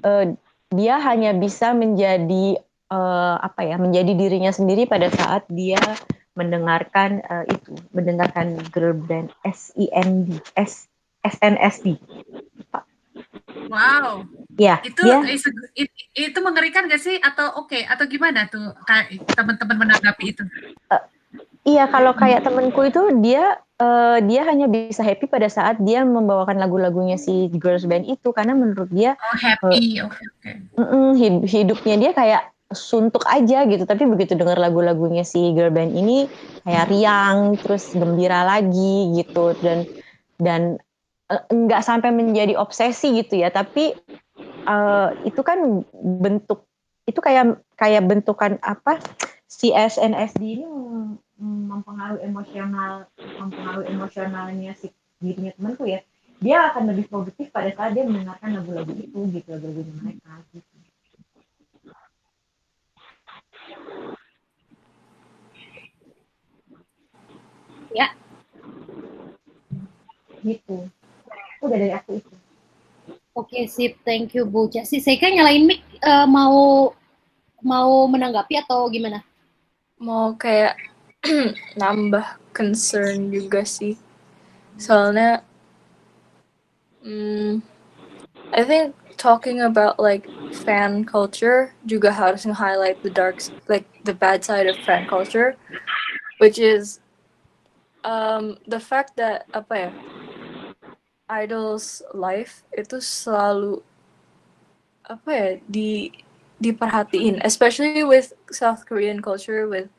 eh, dia hanya bisa menjadi uh, apa ya menjadi dirinya sendiri pada saat dia mendengarkan uh, itu mendengarkan girl band SIND S SNSD Wow. Ya. Itu ya. itu, itu mengerikan gak sih atau oke okay? atau gimana tuh teman-teman menanggapi itu? Uh, iya kalau kayak temenku itu dia uh, dia hanya bisa happy pada saat dia membawakan lagu-lagunya si girls band itu. Karena menurut dia oh happy. uh, oke okay, okay. hidupnya dia kayak suntuk aja gitu. Tapi begitu dengar lagu-lagunya si girl band ini kayak riang terus gembira lagi gitu. Dan dan uh, nggak sampai menjadi obsesi gitu ya. Tapi uh, itu kan bentuk itu kayak kayak bentukan apa si SNSD ini mempengaruhi emosional mempengaruhi emosionalnya si dirinya temanku ya dia akan lebih produktif pada saat dia mendengarkan lagu-lagu itu gitu lagu-lagu mereka gitu. Ya. Gitu. Udah dari aku itu. Oke sip. Thank you Bu Casi saya kan nyalain mic uh, mau mau menanggapi atau gimana? Mau kayak nambah concern juga sih. Soalnya hmm, I think talking about like fan culture juga harus highlight the dark like the bad side of fan culture which is um, the fact that apa ya idols life itu selalu apa ya di diperhatiin especially with South Korean culture with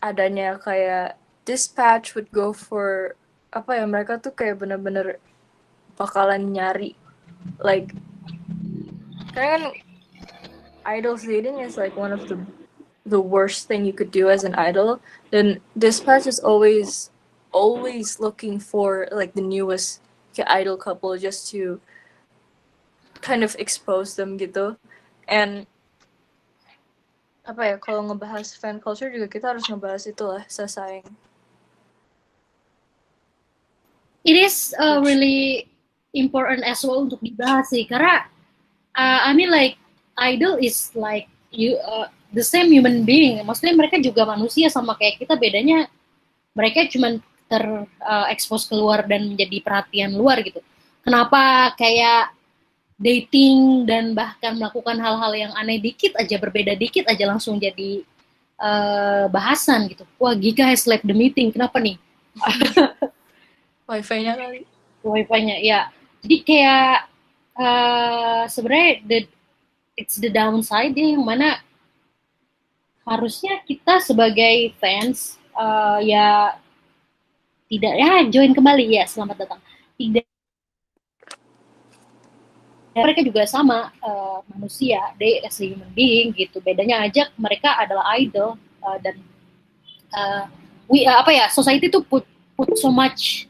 adanya kayak dispatch would go for apa ya mereka tuh kayak bener-bener bakalan nyari like kan idol dating is like one of the the worst thing you could do as an idol. Then dispatch is always always looking for like the newest idol couple just to kind of expose them gitu. And apa ya kalau ngebahas fan culture juga kita harus ngebahas itu lah sasaeng it is uh, really important as well untuk dibahas sih karena uh, I mean like idol is like you uh, the same human being. Maksudnya mereka juga manusia sama kayak kita bedanya mereka cuma terekspos uh, keluar dan menjadi perhatian luar gitu. Kenapa kayak dating dan bahkan melakukan hal-hal yang aneh dikit aja berbeda dikit aja langsung jadi uh, bahasan gitu. Wah Giga has left the meeting. Kenapa nih? Wifi-nya kali. Wifi-nya ya jadi kayak uh, sebenarnya the it's the downside ya yang mana harusnya kita sebagai fans uh, ya tidak ya join kembali ya selamat datang. Tidak mereka juga sama uh, manusia they as a human being gitu. Bedanya aja mereka adalah idol uh, dan uh, we uh, apa ya society tuh put put so much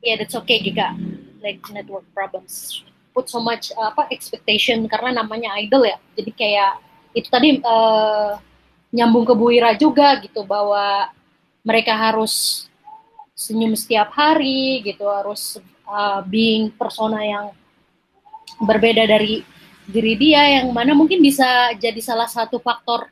yeah that's okay Giga like network problems. Put so much uh, apa expectation karena namanya idol ya. Jadi kayak itu tadi uh, nyambung ke Bu Ira juga gitu bahwa mereka harus senyum setiap hari gitu harus uh, being persona yang berbeda dari diri dia yang mana mungkin bisa jadi salah satu faktor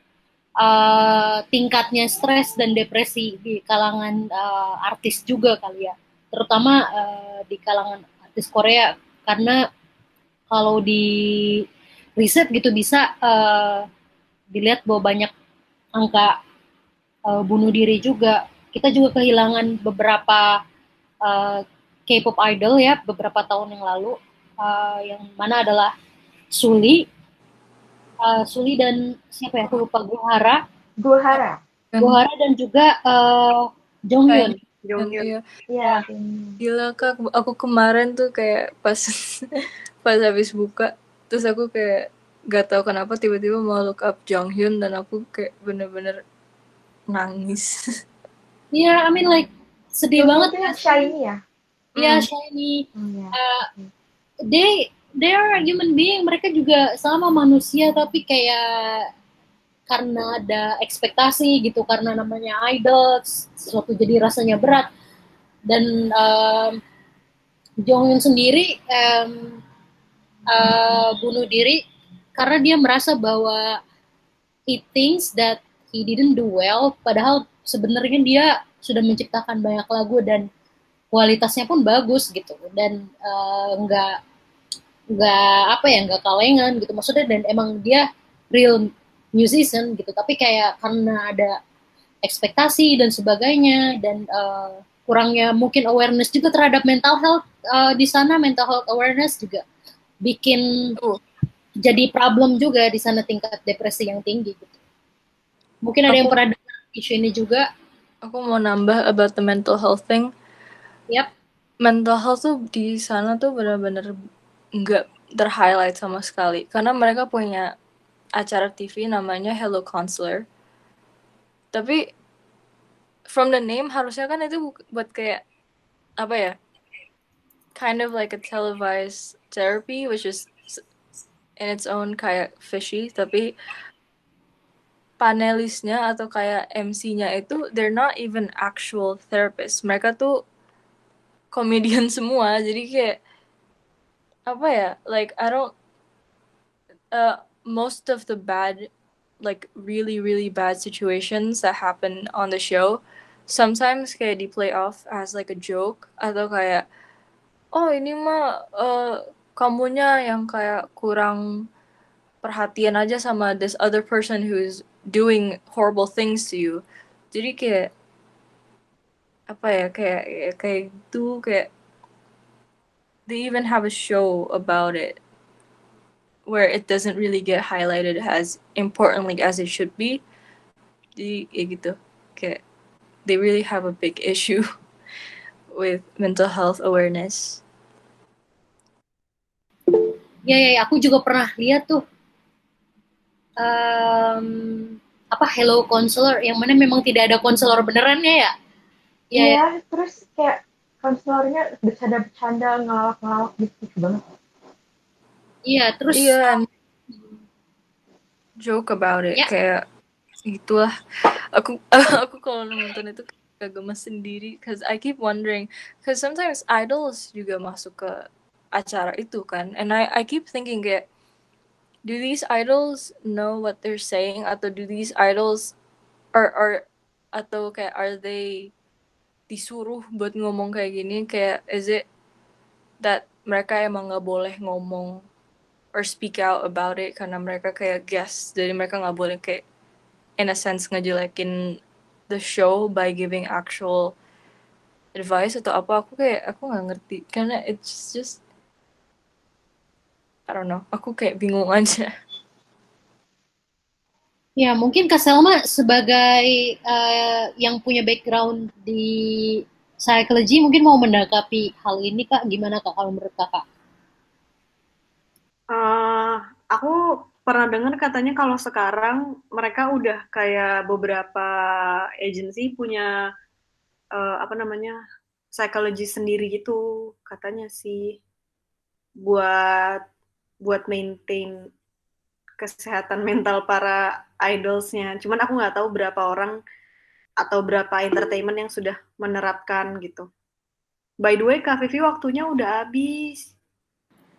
uh, tingkatnya stres dan depresi di kalangan uh, artis juga kali ya. Terutama uh, di kalangan artis Korea karena kalau di riset gitu bisa uh, dilihat bahwa banyak angka uh, bunuh diri juga. Kita juga kehilangan beberapa uh, K-pop idol ya beberapa tahun yang lalu uh, yang mana adalah Suli uh, Suli dan siapa ya aku lupa Guhara Guhara Guhara dan juga uh, Jonghyun Iya. Iya. Gila kak, aku kemarin tuh kayak pas pas habis buka, terus aku kayak gak tahu kenapa tiba-tiba mau look up Jong Hyun dan aku kayak bener-bener nangis. Iya, yeah, I mean like sedih banget ya shiny ya. Iya hmm. shiny. Hmm, uh, they they are human being, mereka juga sama manusia tapi kayak karena ada ekspektasi gitu karena namanya idol sesuatu jadi rasanya berat. Dan um, Jong Hyun sendiri um, uh, bunuh diri karena dia merasa bahwa he thinks that he didn't do well padahal sebenarnya dia sudah menciptakan banyak lagu dan kualitasnya pun bagus gitu. Dan uh, nggak nggak apa ya nggak kalengan gitu. Maksudnya dan emang dia real musician gitu. Tapi kayak karena ada ekspektasi dan sebagainya dan uh, kurangnya mungkin awareness juga terhadap mental health uh, di sana mental health awareness juga bikin uh. jadi problem juga di sana tingkat depresi yang tinggi gitu. Mungkin ada aku, yang pernah dengar isu ini juga. Aku mau nambah about the mental health thing yep mental health tuh di sana tuh benar-benar nggak terhighlight sama sekali karena mereka punya acara TV namanya Hello Counselor. Tapi from the name harusnya kan itu buat kayak apa ya? Kind of like a televised therapy which is in its own kayak fishy tapi panelisnya atau kayak MC-nya itu they're not even actual therapists. Mereka tuh komedian semua. Jadi kayak apa ya? Like I don't uh, most of the bad like really really bad situations that happen on the show sometimes kayak di play off as like a joke atau kayak oh ini mah uh, kamunya yang kayak kurang perhatian aja sama this other person who's doing horrible things to you jadi kayak apa ya kayak kayak gitu kayak they even have a show about it where it doesn't really get highlighted as importantly as it should be. Jadi kayak gitu. Kayak they really have a big issue with mental health awareness. Ya, ya, ya, aku juga pernah lihat tuh um, apa Hello Counselor yang mana memang tidak ada konselor benerannya ya. Iya, ya. terus kayak konselornya bercanda-bercanda ngelawak-ngelawak gitu, gitu banget. Iya, terus iya joke about it Ya. kayak itulah aku aku kalau nonton itu kayak gemes sendiri cause I keep wondering cause sometimes idols juga masuk ke acara itu kan and I I keep thinking kayak do these idols know what they're saying atau do these idols are are atau kayak are they disuruh buat ngomong kayak gini kayak is it that mereka emang nggak boleh ngomong or speak out about it? Karena mereka kayak guest jadi mereka nggak boleh kayak in a sense ngejelekin the show by giving actual advice atau apa. Aku kayak aku nggak ngerti. Karena it's just I don't know. Aku kayak bingung aja ya mungkin Kak Selma sebagai eh, yang punya background di psychology mungkin mau mendakapi hal ini Kak, gimana Kak kalau menurut Kakak? Eh, aku pernah dengar katanya kalau sekarang mereka udah kayak beberapa agency punya eh, apa namanya psikologi sendiri gitu katanya sih buat buat maintain kesehatan mental para idolsnya. Cuman aku nggak tahu berapa orang atau berapa entertainment yang sudah menerapkan gitu. By the way, Kak Vivi waktunya udah habis.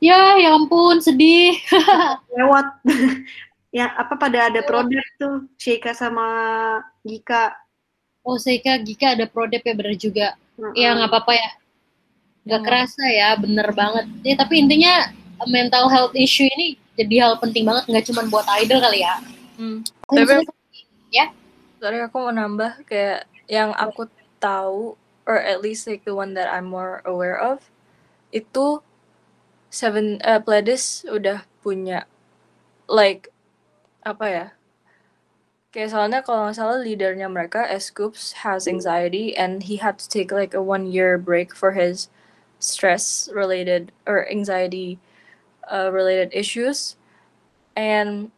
Ya, ya ampun, sedih. lewat yang apa pada ada produk tuh Sheika sama Gika Oh, Seika, Gika ada prodep ya bener juga. Mm-mm. Ya nggak apa-apa ya. Nggak Hmm. kerasa ya, bener banget. Ya, tapi intinya mental health issue ini jadi hal penting banget, nggak cuma buat idol kali ya. Hmm. Tapi- maksudnya- sorry aku mau nambah kayak yang aku tahu or at least like the one that I'm more aware of itu Seven uh, Pledis udah punya like apa ya? Kayak soalnya kalau nggak salah leadernya mereka S Scoops has anxiety and he had to take like a one year break for his stress related or anxiety uh, related issues. And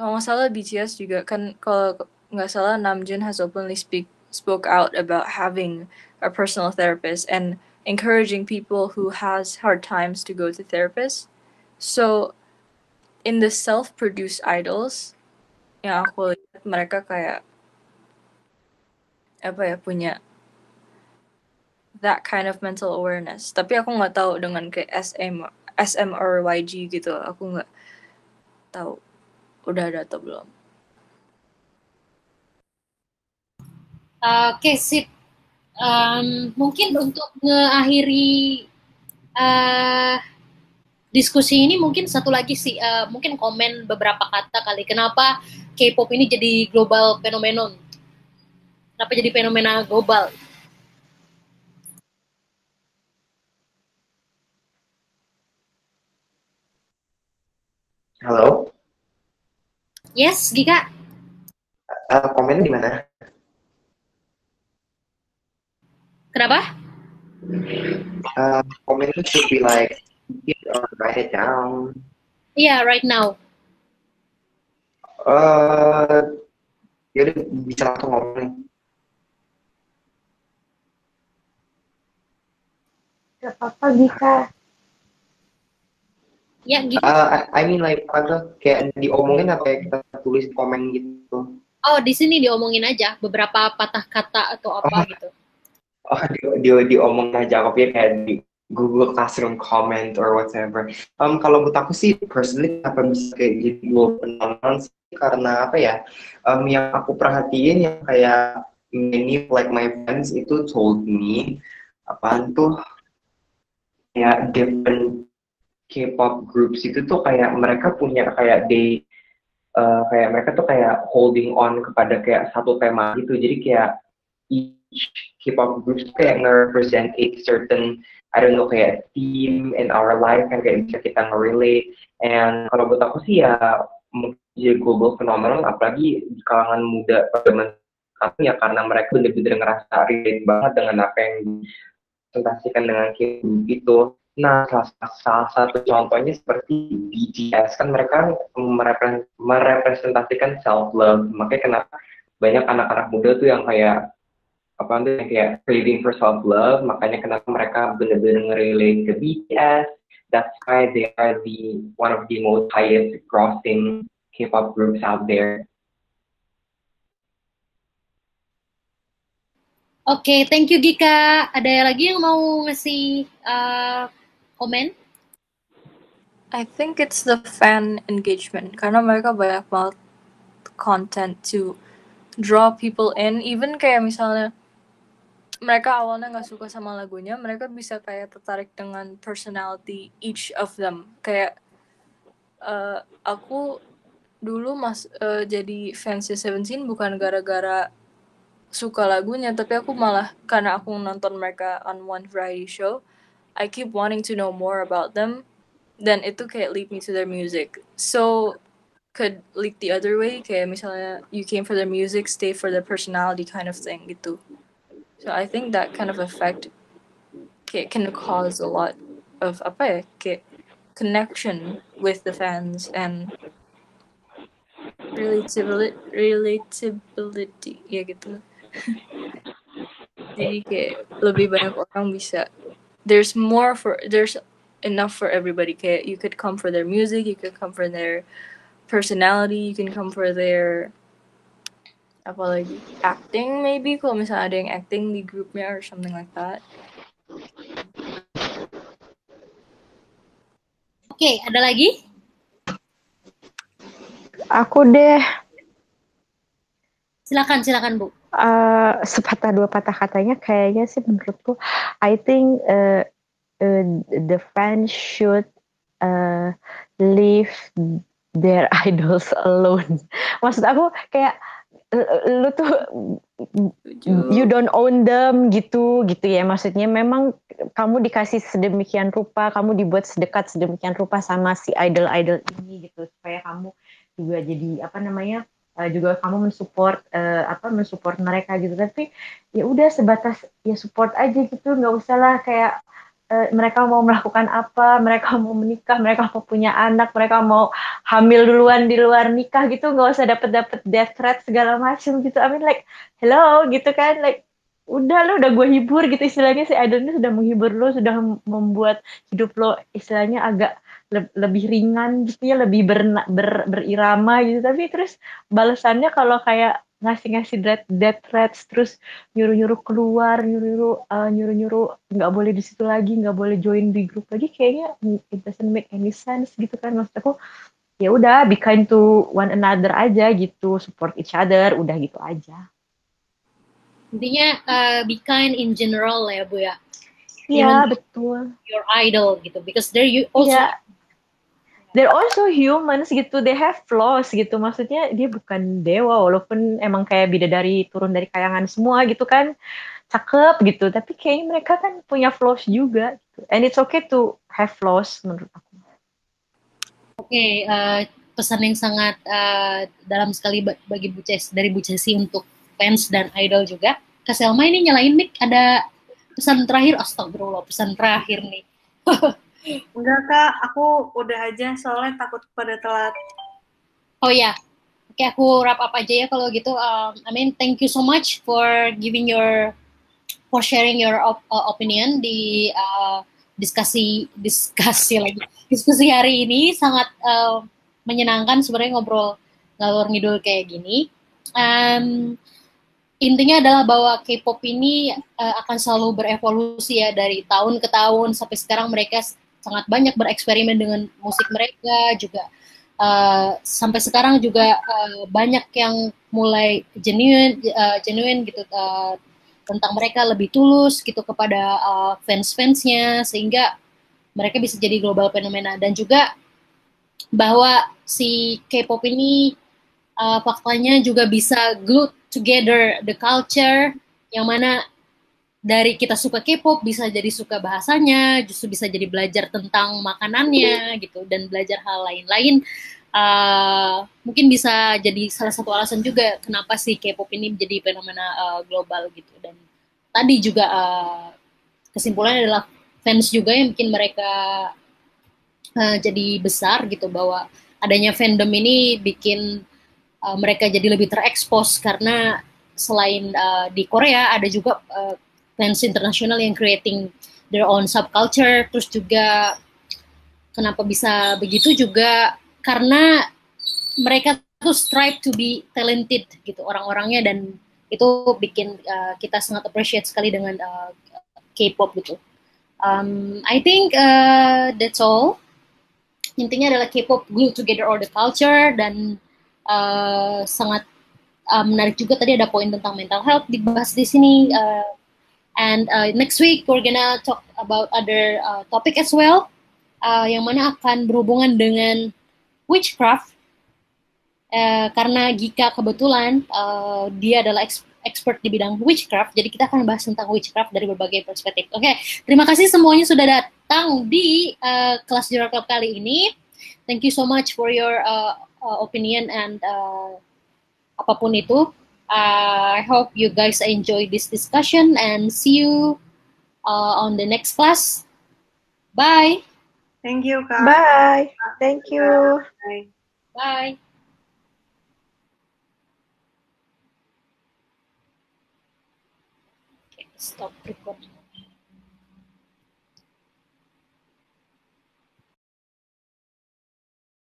kalau nggak salah BTS juga kan kalau nggak salah Namjoon has openly speak spoke out about having a personal therapist and encouraging people who has hard times to go to therapists. So in the self-produced idols yang aku lihat mereka kayak apa ya punya that kind of mental awareness. Tapi aku nggak tahu dengan kayak SM SM or YG gitu. Aku nggak tahu udah ada atau belum. Oke, sip. Em, mungkin untuk mengakhiri eh, diskusi ini mungkin satu lagi sih, eh, mungkin komen beberapa kata kali. Kenapa K-pop ini jadi global phenomenon? Kenapa jadi fenomena global? Halo, Yes, Gika. Eh, komennya di mana? Kenapa? Uh, komennya should be like, it or write it down. Iya, right now. Uh, yaudah bisa langsung ngomong nih. Gak apa-apa Gika. Ya, Gika. Uh, I, mean like apa kayak diomongin apa ya kita tulis komen gitu. Oh, di sini diomongin aja beberapa patah kata atau apa gitu. Oh di di, diomongin aja pikir kayak di Google Classroom comment or whatever. Um, kalau buat aku sih personally apa bisa kayak jadi dua penonton sih karena apa ya? Um, yang aku perhatiin yang kayak many like my friends itu told me apaan tuh ya different K-pop groups itu tuh kayak mereka punya kayak they uh, kayak mereka tuh kayak holding on kepada kayak satu tema gitu. Jadi kayak each K-pop groups kayak nge-represent a certain I don't know kayak theme in our life yang kayak bisa kita nge-relate. And kalau buat aku sih ya mungkin jadi global phenomenon apalagi di kalangan muda pada ya karena mereka bener-bener ngerasa relate banget dengan apa yang presentasikan dengan K-pop itu Nah, salah, salah satu contohnya seperti BTS kan mereka merepresentasikan self love. Makanya kenapa banyak anak-anak muda tuh yang kayak apa tuh yang kayak craving for self love. Makanya kenapa mereka benar-benar ngerelate ke BTS. That's why they are the one of the most highest grossing K-pop groups out there. Oke, okay, thank you Gika. Ada lagi yang mau ngasih uh, komen? I think it's the fan engagement. Karena mereka banyak banget content to draw people in. Even kayak misalnya mereka awalnya nggak suka sama lagunya mereka bisa kayak tertarik dengan personality each of them. Kayak uh, aku dulu mas uh, jadi fans Seventeen bukan gara-gara suka lagunya tapi aku malah karena aku nonton mereka on one variety show I keep wanting to know more about them, then itu kayak lead me to their music. So could lead the other way, kayak misalnya you came for their music, stay for their personality kind of thing gitu. So I think that kind of effect kayak can cause a lot of apa ya kayak connection with the fans and relatability relatability ya gitu. Jadi kayak lebih banyak orang bisa there's more for there's enough for everybody. Kayak you could come for their music you could come for their personality you can come for their apa lagi acting maybe kalau misalnya ada yang acting di grupnya or something like that. Oke okay, ada lagi? Aku deh. Silakan silakan bu uh, sepatah dua patah katanya kayaknya sih menurutku. I think uh, uh, the fans should uh, leave their idols alone. Maksud aku kayak lu tuh you don't own them gitu gitu ya. Maksudnya memang kamu dikasih sedemikian rupa kamu dibuat sedekat sedemikian rupa sama si idol idol ini gitu. Supaya kamu juga jadi apa namanya uh, juga kamu mensupport uh, apa mensupport mereka gitu. Tapi ya udah sebatas ya support aja gitu. Nggak usah lah kayak uh, mereka mau melakukan apa mereka mau menikah mereka mau punya anak mereka mau hamil duluan di luar nikah gitu. Nggak usah dapet dapet death threat segala macam gitu. I mean like hello gitu kan. Like udah lo udah gue hibur gitu. Istilahnya si idolnya sudah menghibur lo sudah membuat hidup lo istilahnya agak le lebih ringan gitu ya lebih ber, ber, berirama gitu. Tapi terus balasannya kalau kayak ngasih-ngasih death, death threats terus nyuruh-nyuruh keluar nyuruh-nyuruh uh, nyuruh-nyuruh nggak boleh di situ lagi nggak boleh join di grup lagi kayaknya it doesn't make any sense gitu kan. Maksud aku ya udah be kind to one another aja gitu support each other udah gitu aja. Intinya uh, be kind in general ya bu ya. Iya betul. Your idol gitu, because there you also yeah they're also humans gitu. They have flaws gitu. Maksudnya dia bukan dewa walaupun emang kayak bidadari turun dari kayangan semua gitu kan. Cakep gitu. Tapi kayaknya mereka kan punya flaws juga gitu. and it's okay to have flaws menurut aku. Oke okay, uh, eh, pesan yang sangat uh, dalam sekali bagi Bu Ces dari Bu Cesi untuk fans dan idol juga. Kak Selma ini nyalain mic ada pesan terakhir. Astagfirullah pesan terakhir nih Enggak kak, aku udah aja soalnya takut pada telat. Oh ya, oke aku wrap up aja ya kalau gitu. Um, I mean, thank you so much for giving your for sharing your op uh, opinion di uh, diskusi diskusi lagi diskusi hari ini sangat uh, menyenangkan sebenarnya ngobrol ngalor ngidul kayak gini. Um, intinya adalah bahwa K-pop ini uh, akan selalu berevolusi ya dari tahun ke tahun sampai sekarang mereka sangat banyak bereksperimen dengan musik mereka juga. Uh, sampai sekarang juga uh, banyak yang mulai genuine uh, genuine gitu uh, tentang mereka lebih tulus gitu kepada uh, fans-fansnya sehingga mereka bisa jadi global fenomena. Dan juga bahwa si K-pop ini uh, faktanya juga bisa glue together the culture yang mana dari kita suka K-pop bisa jadi suka bahasanya, justru bisa jadi belajar tentang makanannya gitu dan belajar hal lain-lain. Uh, mungkin bisa jadi salah satu alasan juga kenapa sih K-pop ini menjadi fenomena uh, global gitu dan tadi juga uh, kesimpulannya adalah fans juga yang bikin mereka uh, jadi besar gitu bahwa adanya fandom ini bikin uh, mereka jadi lebih terekspos karena selain uh, di Korea ada juga uh, fans internasional yang creating their own subculture terus juga kenapa bisa begitu juga karena mereka tuh strive to be talented gitu orang-orangnya dan itu bikin uh, kita sangat appreciate sekali dengan uh, K-pop gitu. Um, I think uh, that's all. Intinya adalah K-pop glue together all the culture dan uh, sangat uh, menarik juga tadi ada poin tentang mental health dibahas di sini. Uh, and uh, next week we're gonna talk about other uh, topic as well, uh, yang mana akan berhubungan dengan witchcraft uh, karena Gika kebetulan uh, dia adalah expert di bidang witchcraft, jadi kita akan bahas tentang witchcraft dari berbagai perspektif. Oke, okay, terima kasih semuanya sudah datang di uh, kelas Juror Club kali ini. Thank you so much for your uh, uh, opinion and uh, apa pun itu. Uh, I hope you guys enjoy this discussion and see you uh, on the next class. Bye. Thank you, Kak. Bye. Thank you. Bye. Bye. Okay, stop recording.